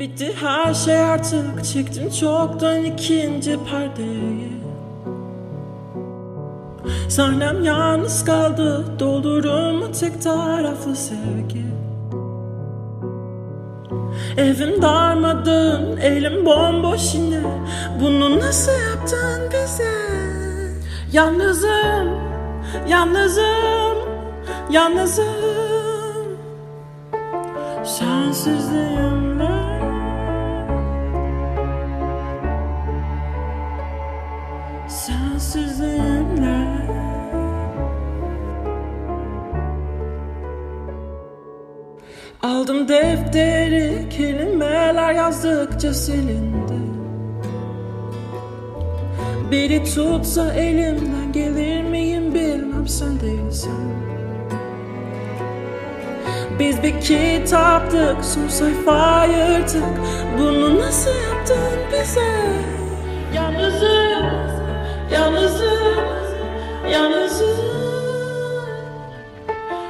Bitti her şey artık çektim. Çoktan ikinci perdeyi. Sahnem yalnız kaldı doldurur tek taraflı sevgi. Evim darmadın elim bomboş yine. Bunu nasıl yaptın bize? Yalnızım, yalnızım, yalnızım. Sensizliğimle Sensizliğimle Aldım defteri kelimeler yazdıkça silindi. Biri tutsa elimden gelir miyim bilmem sen değilsin. Biz bir kitaptık son sayfa yırtık. Bunu nasıl yaptın bize? Yalnızım,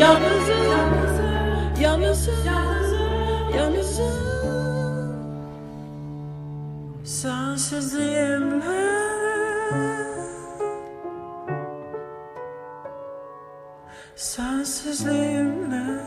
Yalnızım, yalnızım, yalnızım. Sensizliğimle Sensizliğimle